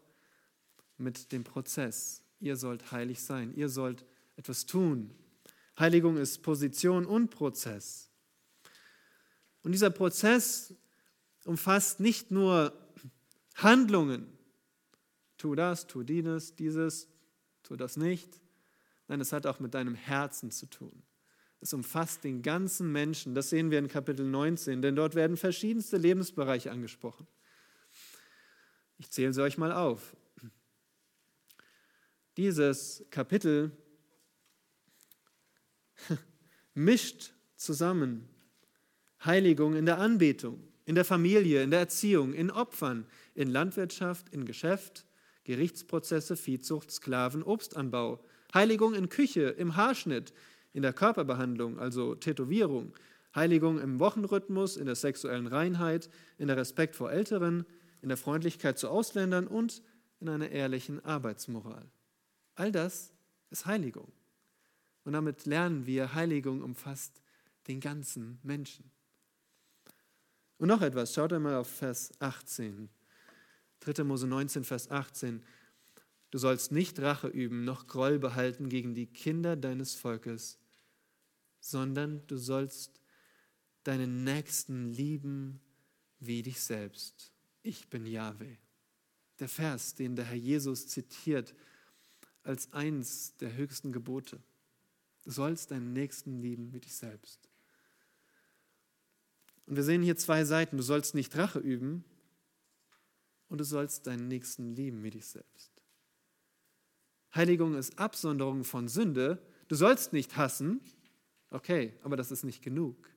mit dem Prozess. Ihr sollt heilig sein. Ihr sollt etwas tun. Heiligung ist Position und Prozess. Und dieser Prozess umfasst nicht nur Handlungen, tu das, tu dieses, dieses, tu das nicht. Nein, es hat auch mit deinem Herzen zu tun. Es umfasst den ganzen Menschen. Das sehen wir in Kapitel 19, denn dort werden verschiedenste Lebensbereiche angesprochen. Ich zähle sie euch mal auf. Dieses Kapitel mischt zusammen Heiligung in der Anbetung, in der Familie, in der Erziehung, in Opfern, in Landwirtschaft, in Geschäft, Gerichtsprozesse, Viehzucht, Sklaven, Obstanbau, Heiligung in Küche, im Haarschnitt, in der Körperbehandlung, also Tätowierung, Heiligung im Wochenrhythmus, in der sexuellen Reinheit, in der Respekt vor Älteren, in der Freundlichkeit zu Ausländern und in einer ehrlichen Arbeitsmoral. All das ist Heiligung. Und damit lernen wir, Heiligung umfasst den ganzen Menschen. Und noch etwas, schaut einmal auf Vers 18. 3. Mose 19, Vers 18. Du sollst nicht Rache üben, noch Groll behalten gegen die Kinder deines Volkes, sondern du sollst deinen Nächsten lieben wie dich selbst. Ich bin Yahweh. Der Vers, den der Herr Jesus zitiert als eins der höchsten Gebote. Du sollst deinen Nächsten lieben wie dich selbst. Und wir sehen hier zwei Seiten. Du sollst nicht Rache üben und du sollst deinen Nächsten lieben wie dich selbst. Heiligung ist Absonderung von Sünde. Du sollst nicht hassen. Okay, aber das ist nicht genug.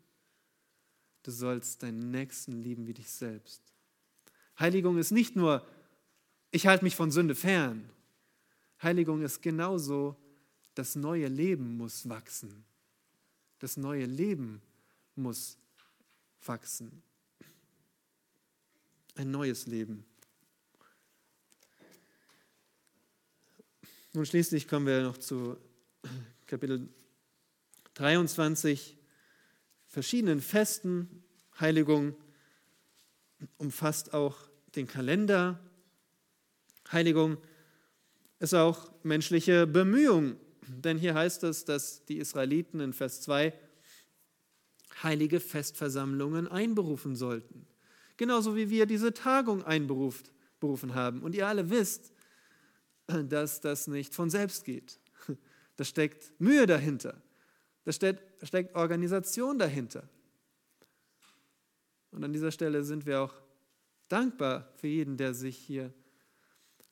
Du sollst deinen Nächsten lieben wie dich selbst. Heiligung ist nicht nur ich halte mich von Sünde fern. Heiligung ist genauso, das neue Leben muss wachsen. Das neue Leben muss wachsen. Ein neues Leben. Nun schließlich kommen wir noch zu Kapitel 23, verschiedenen Festen. Heiligung umfasst auch den Kalender. Heiligung ist auch menschliche Bemühung. Denn hier heißt es, dass die Israeliten in Vers 2 heilige Festversammlungen einberufen sollten. Genauso wie wir diese Tagung einberufen haben. Und ihr alle wisst, dass das nicht von selbst geht. Da steckt Mühe dahinter. Da steckt, Organisation dahinter. Und an dieser Stelle sind wir auch dankbar für jeden, der sich hier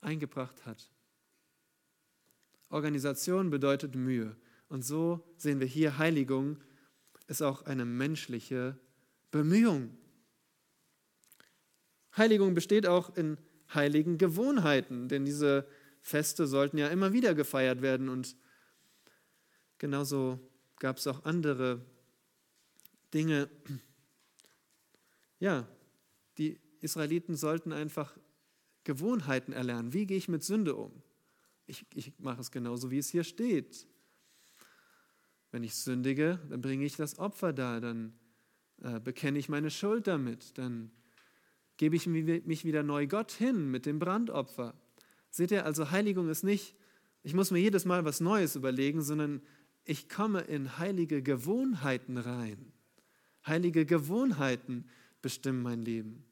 eingebracht hat. Organisation bedeutet Mühe. Und so sehen wir hier, Heiligung ist auch eine menschliche Bemühung. Heiligung besteht auch in heiligen Gewohnheiten, denn diese Feste sollten ja immer wieder gefeiert werden und genauso gab es auch andere Dinge. Ja, die Israeliten sollten einfach Gewohnheiten erlernen. Wie gehe ich mit Sünde um? Ich, ich mache es genauso, wie es hier steht. Wenn ich sündige, dann bringe ich das Opfer da, dann äh, bekenne ich meine Schuld damit, dann gebe ich mich wieder neu Gott hin mit dem Brandopfer. Seht ihr, also Heiligung ist nicht, ich muss mir jedes Mal was Neues überlegen, sondern ich komme in heilige Gewohnheiten rein. Heilige Gewohnheiten bestimmen mein Leben.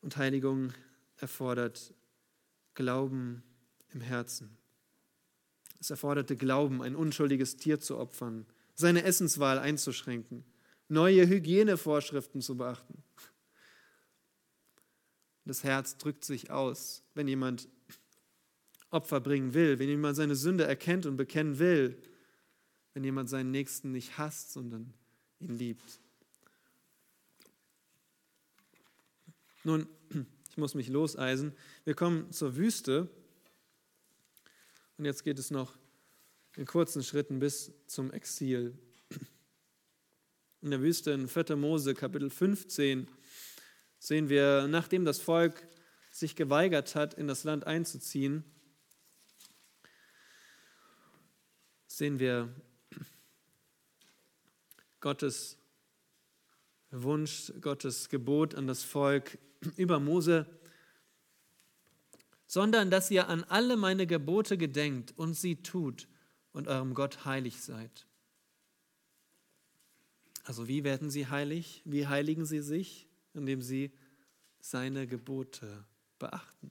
Und Heiligung erfordert Glauben im Herzen. Es erforderte Glauben, ein unschuldiges Tier zu opfern, seine Essenswahl einzuschränken, neue Hygienevorschriften zu beachten. Das Herz drückt sich aus, wenn jemand Opfer bringen will, wenn jemand seine Sünde erkennt und bekennen will, wenn jemand seinen Nächsten nicht hasst, sondern ihn liebt. Nun, ich muss mich loseisen. Wir kommen zur Wüste und jetzt geht es noch in kurzen Schritten bis zum Exil. In der Wüste in 4. Mose Kapitel 15 sehen wir, nachdem das Volk sich geweigert hat, in das Land einzuziehen, sehen wir Gottes Wunsch, Gottes Gebot an das Volk über Mose, sondern dass ihr an alle meine Gebote gedenkt und sie tut und eurem Gott heilig seid. Also wie werden sie heilig? Wie heiligen sie sich? indem sie seine Gebote beachten.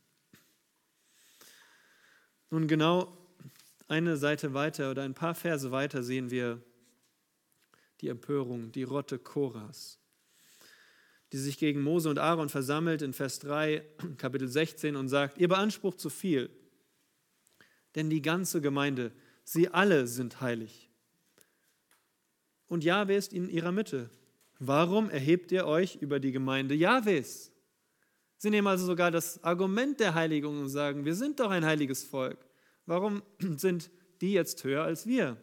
Nun genau eine Seite weiter oder ein paar Verse weiter sehen wir die Empörung, die Rotte Koras, die sich gegen Mose und Aaron versammelt in Vers 3, Kapitel 16 und sagt, ihr beansprucht zu viel, denn die ganze Gemeinde, sie alle sind heilig. Und Jahwe ist in ihrer Mitte. Warum erhebt ihr euch über die Gemeinde Jahwes? Sie nehmen also sogar das Argument der Heiligung und sagen, wir sind doch ein heiliges Volk. Warum sind die jetzt höher als wir?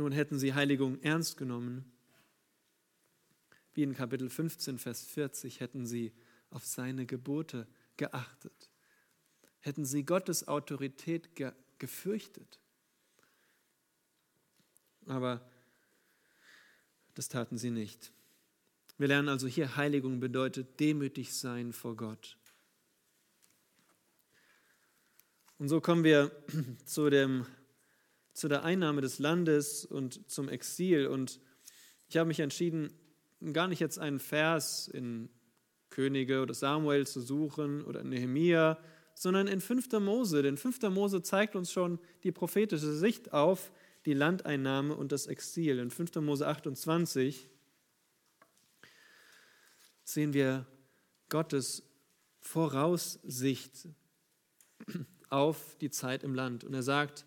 Nun hätten sie Heiligung ernst genommen, wie in Kapitel 15, Vers 40, hätten sie auf seine Gebote geachtet hätten sie Gottes Autorität ge gefürchtet. Aber das taten sie nicht. Wir lernen also hier, Heiligung bedeutet demütig sein vor Gott. Und so kommen wir zu, dem, zu der Einnahme des Landes und zum Exil. Und ich habe mich entschieden, gar nicht jetzt einen Vers in Könige oder Samuel zu suchen oder in Nehemia sondern in 5. Mose. Denn 5. Mose zeigt uns schon die prophetische Sicht auf die Landeinnahme und das Exil. In 5. Mose 28 sehen wir Gottes Voraussicht auf die Zeit im Land. Und er sagt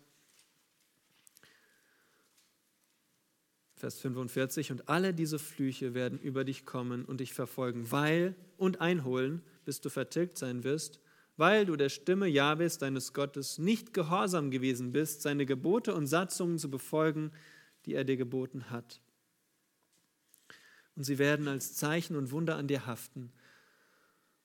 Vers 45, und alle diese Flüche werden über dich kommen und dich verfolgen, weil und einholen, bis du vertilgt sein wirst, weil du der Stimme Jahwes, deines Gottes, nicht gehorsam gewesen bist, seine Gebote und Satzungen zu befolgen, die er dir geboten hat. Und sie werden als Zeichen und Wunder an dir haften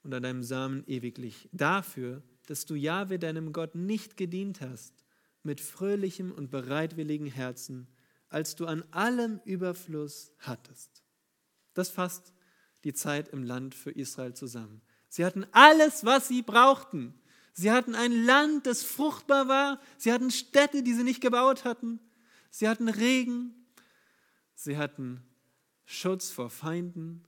und an deinem Samen ewiglich, dafür, dass du Jahwe, deinem Gott, nicht gedient hast, mit fröhlichem und bereitwilligen Herzen, als du an allem Überfluss hattest. Das fasst die Zeit im Land für Israel zusammen. Sie hatten alles, was sie brauchten. Sie hatten ein Land, das fruchtbar war. Sie hatten Städte, die sie nicht gebaut hatten. Sie hatten Regen. Sie hatten Schutz vor Feinden.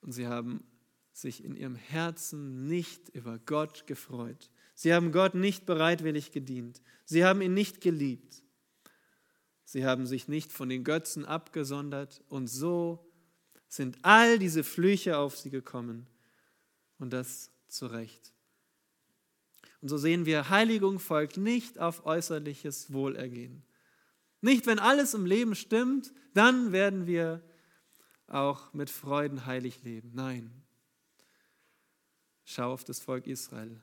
Und sie haben sich in ihrem Herzen nicht über Gott gefreut. Sie haben Gott nicht bereitwillig gedient. Sie haben ihn nicht geliebt. Sie haben sich nicht von den Götzen abgesondert und so sind all diese Flüche auf sie gekommen und das zu Recht. Und so sehen wir, Heiligung folgt nicht auf äußerliches Wohlergehen. Nicht, wenn alles im Leben stimmt, dann werden wir auch mit Freuden heilig leben. Nein. Schau auf das Volk Israel.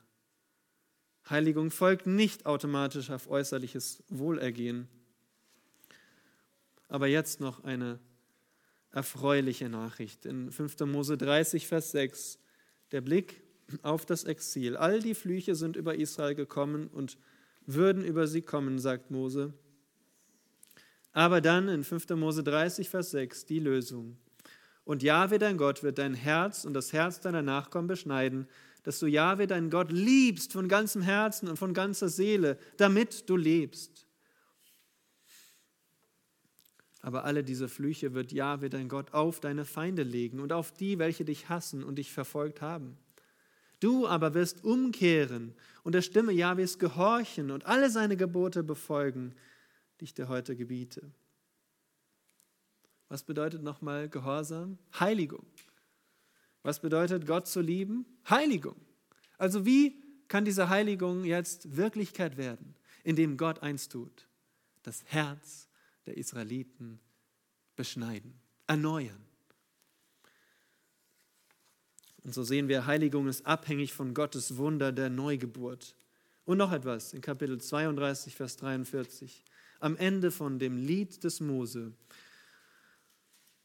Heiligung folgt nicht automatisch auf äußerliches Wohlergehen. Aber jetzt noch eine erfreuliche Nachricht. In 5. Mose 30, Vers 6, der Blick auf das Exil. All die Flüche sind über Israel gekommen und würden über sie kommen, sagt Mose. Aber dann in 5. Mose 30, Vers 6 die Lösung. Und Jahwe, dein Gott, wird dein Herz und das Herz deiner Nachkommen beschneiden, dass du Jahwe, deinen Gott, liebst von ganzem Herzen und von ganzer Seele, damit du lebst. Aber alle diese Flüche wird Jahwe, dein Gott, auf deine Feinde legen und auf die, welche dich hassen und dich verfolgt haben. Du aber wirst umkehren und der Stimme Jahwes gehorchen und alle seine Gebote befolgen, die ich dir heute gebiete. Was bedeutet nochmal Gehorsam? Heiligung. Was bedeutet Gott zu lieben? Heiligung. Also wie kann diese Heiligung jetzt Wirklichkeit werden, indem Gott eins tut? Das Herz der Israeliten beschneiden, erneuern. Und so sehen wir, Heiligung ist abhängig von Gottes Wunder der Neugeburt. Und noch etwas in Kapitel 32, Vers 43. Am Ende von dem Lied des Mose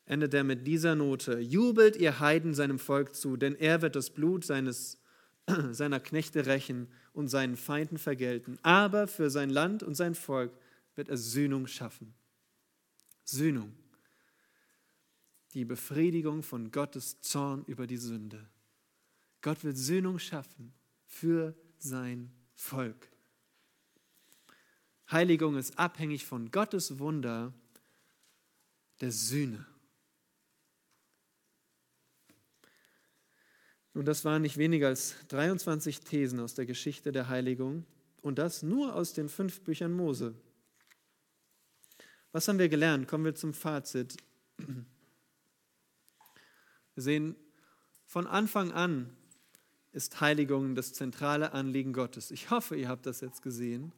endet er mit dieser Note: Jubelt ihr Heiden seinem Volk zu, denn er wird das Blut seines, seiner Knechte rächen und seinen Feinden vergelten. Aber für sein Land und sein Volk wird er Sühnung schaffen. Sühnung. Die Befriedigung von Gottes Zorn über die Sünde. Gott wird Sühnung schaffen für sein Volk. Heiligung ist abhängig von Gottes Wunder der Sühne. Nun, das waren nicht weniger als 23 Thesen aus der Geschichte der Heiligung und das nur aus den fünf Büchern Mose. Was haben wir gelernt? Kommen wir zum Fazit. Wir sehen, von Anfang an ist Heiligung das zentrale Anliegen Gottes. Ich hoffe, ihr habt das jetzt gesehen.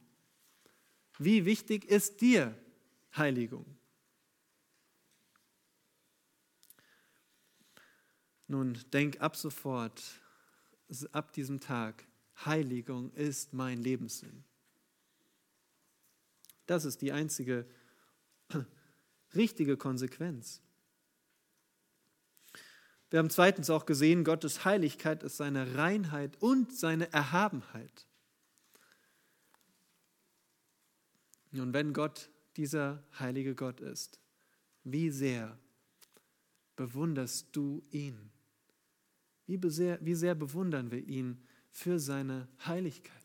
Wie wichtig ist dir Heiligung? Nun, denk ab sofort, ab diesem Tag, Heiligung ist mein Lebenssinn. Das ist die einzige richtige Konsequenz. Wir haben zweitens auch gesehen, Gottes Heiligkeit ist seine Reinheit und seine Erhabenheit. Nun, wenn Gott dieser heilige Gott ist, wie sehr bewunderst du ihn? Wie sehr, wie sehr bewundern wir ihn für seine Heiligkeit?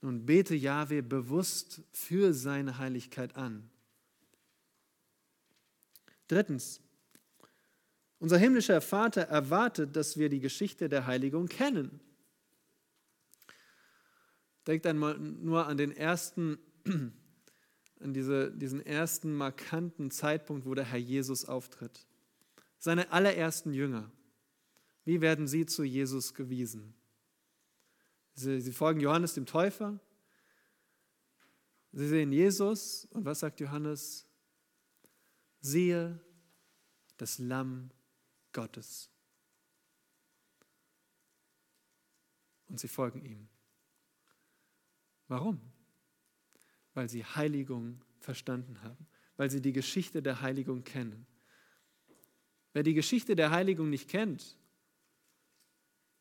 Nun bete Jahwe bewusst für seine Heiligkeit an. Drittens, unser himmlischer Vater erwartet, dass wir die Geschichte der Heiligung kennen. Denkt einmal nur an den ersten, an diese, diesen ersten markanten Zeitpunkt, wo der Herr Jesus auftritt. Seine allerersten Jünger. Wie werden sie zu Jesus gewiesen? Sie, sie folgen Johannes dem Täufer. Sie sehen Jesus und was sagt Johannes? Siehe das Lamm Gottes. Und sie folgen ihm. Warum? Weil sie Heiligung verstanden haben, weil sie die Geschichte der Heiligung kennen. Wer die Geschichte der Heiligung nicht kennt,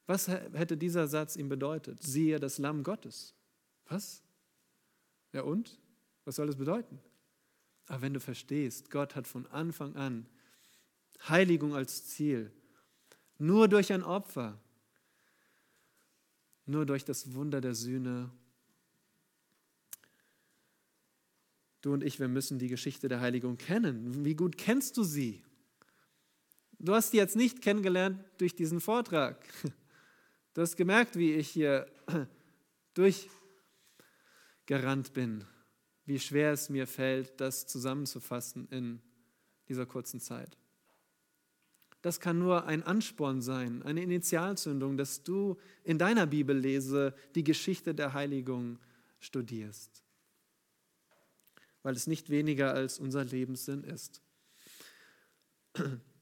was hätte dieser Satz ihm bedeutet? Siehe das Lamm Gottes. Was? Ja und? Was soll das bedeuten? Aber wenn du verstehst, Gott hat von Anfang an Heiligung als Ziel, nur durch ein Opfer, nur durch das Wunder der Sühne. Du und ich, wir müssen die Geschichte der Heiligung kennen. Wie gut kennst du sie? Du hast sie jetzt nicht kennengelernt durch diesen Vortrag. Du hast gemerkt, wie ich hier durchgerannt bin, wie schwer es mir fällt, das zusammenzufassen in dieser kurzen Zeit. Das kann nur ein Ansporn sein, eine Initialzündung, dass du in deiner Bibellese die Geschichte der Heiligung studierst, weil es nicht weniger als unser Lebenssinn ist.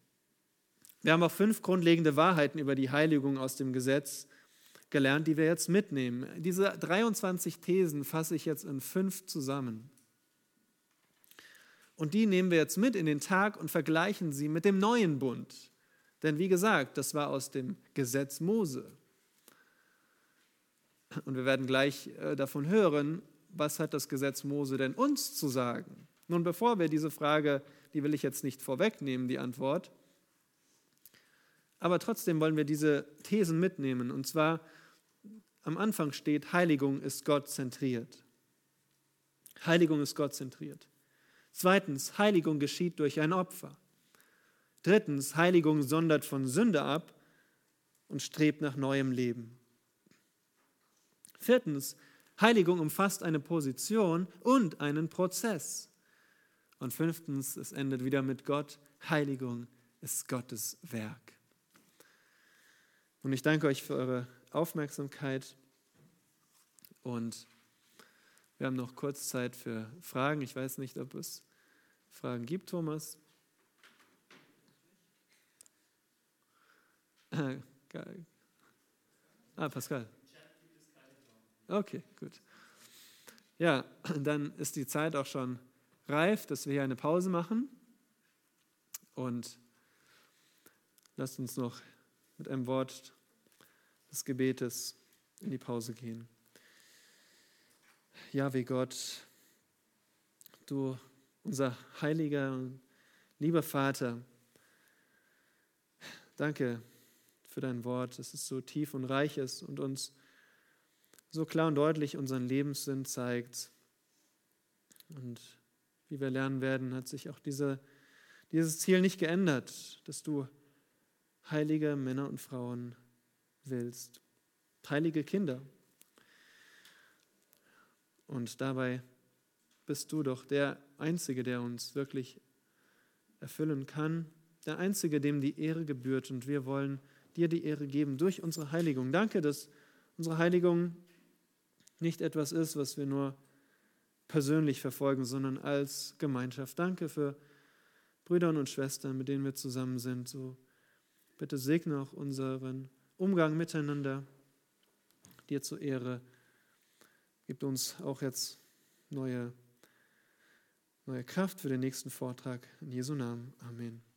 Wir haben auch fünf grundlegende Wahrheiten über die Heiligung aus dem Gesetz gelernt, die wir jetzt mitnehmen. Diese 23 Thesen fasse ich jetzt in fünf zusammen. Und die nehmen wir jetzt mit in den Tag und vergleichen sie mit dem neuen Bund. Denn wie gesagt, das war aus dem Gesetz Mose. Und wir werden gleich äh, davon hören, was hat das Gesetz Mose denn uns zu sagen? Nun, bevor wir diese Frage, die will ich jetzt nicht vorwegnehmen, die Antwort, aber trotzdem wollen wir diese Thesen mitnehmen. Und zwar am Anfang steht, Heiligung ist Gott zentriert. Heiligung ist Gott zentriert. Zweitens, Heiligung geschieht durch ein Opfer. Drittens, Heiligung sondert von Sünde ab und strebt nach neuem Leben. Viertens, Heiligung umfasst eine Position und einen Prozess. Und fünftens, es endet wieder mit Gott. Heiligung ist Gottes Werk. Und ich danke euch für eure Aufmerksamkeit. Und wir haben noch kurz Zeit für Fragen. Ich weiß nicht, ob es Fragen gibt, Thomas. Ah, Pascal. Okay, gut. Ja, dann ist die Zeit auch schon reif, dass wir hier eine Pause machen. Und lasst uns noch mit einem Wort des Gebetes in die Pause gehen. Ja, wie Gott, du, unser heiliger und lieber Vater, danke für dein Wort, dass es so tief und reich ist und uns so klar und deutlich unseren Lebenssinn zeigt. Und wie wir lernen werden, hat sich auch diese, dieses Ziel nicht geändert, dass du heilige Männer und Frauen willst. Heilige Kinder. Und dabei bist du doch der Einzige, der uns wirklich erfüllen kann, der Einzige, dem die Ehre gebührt. Und wir wollen dir die Ehre geben durch unsere Heiligung. Danke, dass unsere Heiligung nicht etwas ist, was wir nur persönlich verfolgen, sondern als Gemeinschaft. Danke für Brüder und Schwestern, mit denen wir zusammen sind. So bitte segne auch unseren Umgang miteinander dir zur Ehre. Gibt uns auch jetzt neue, neue Kraft für den nächsten Vortrag. In Jesu Namen. Amen.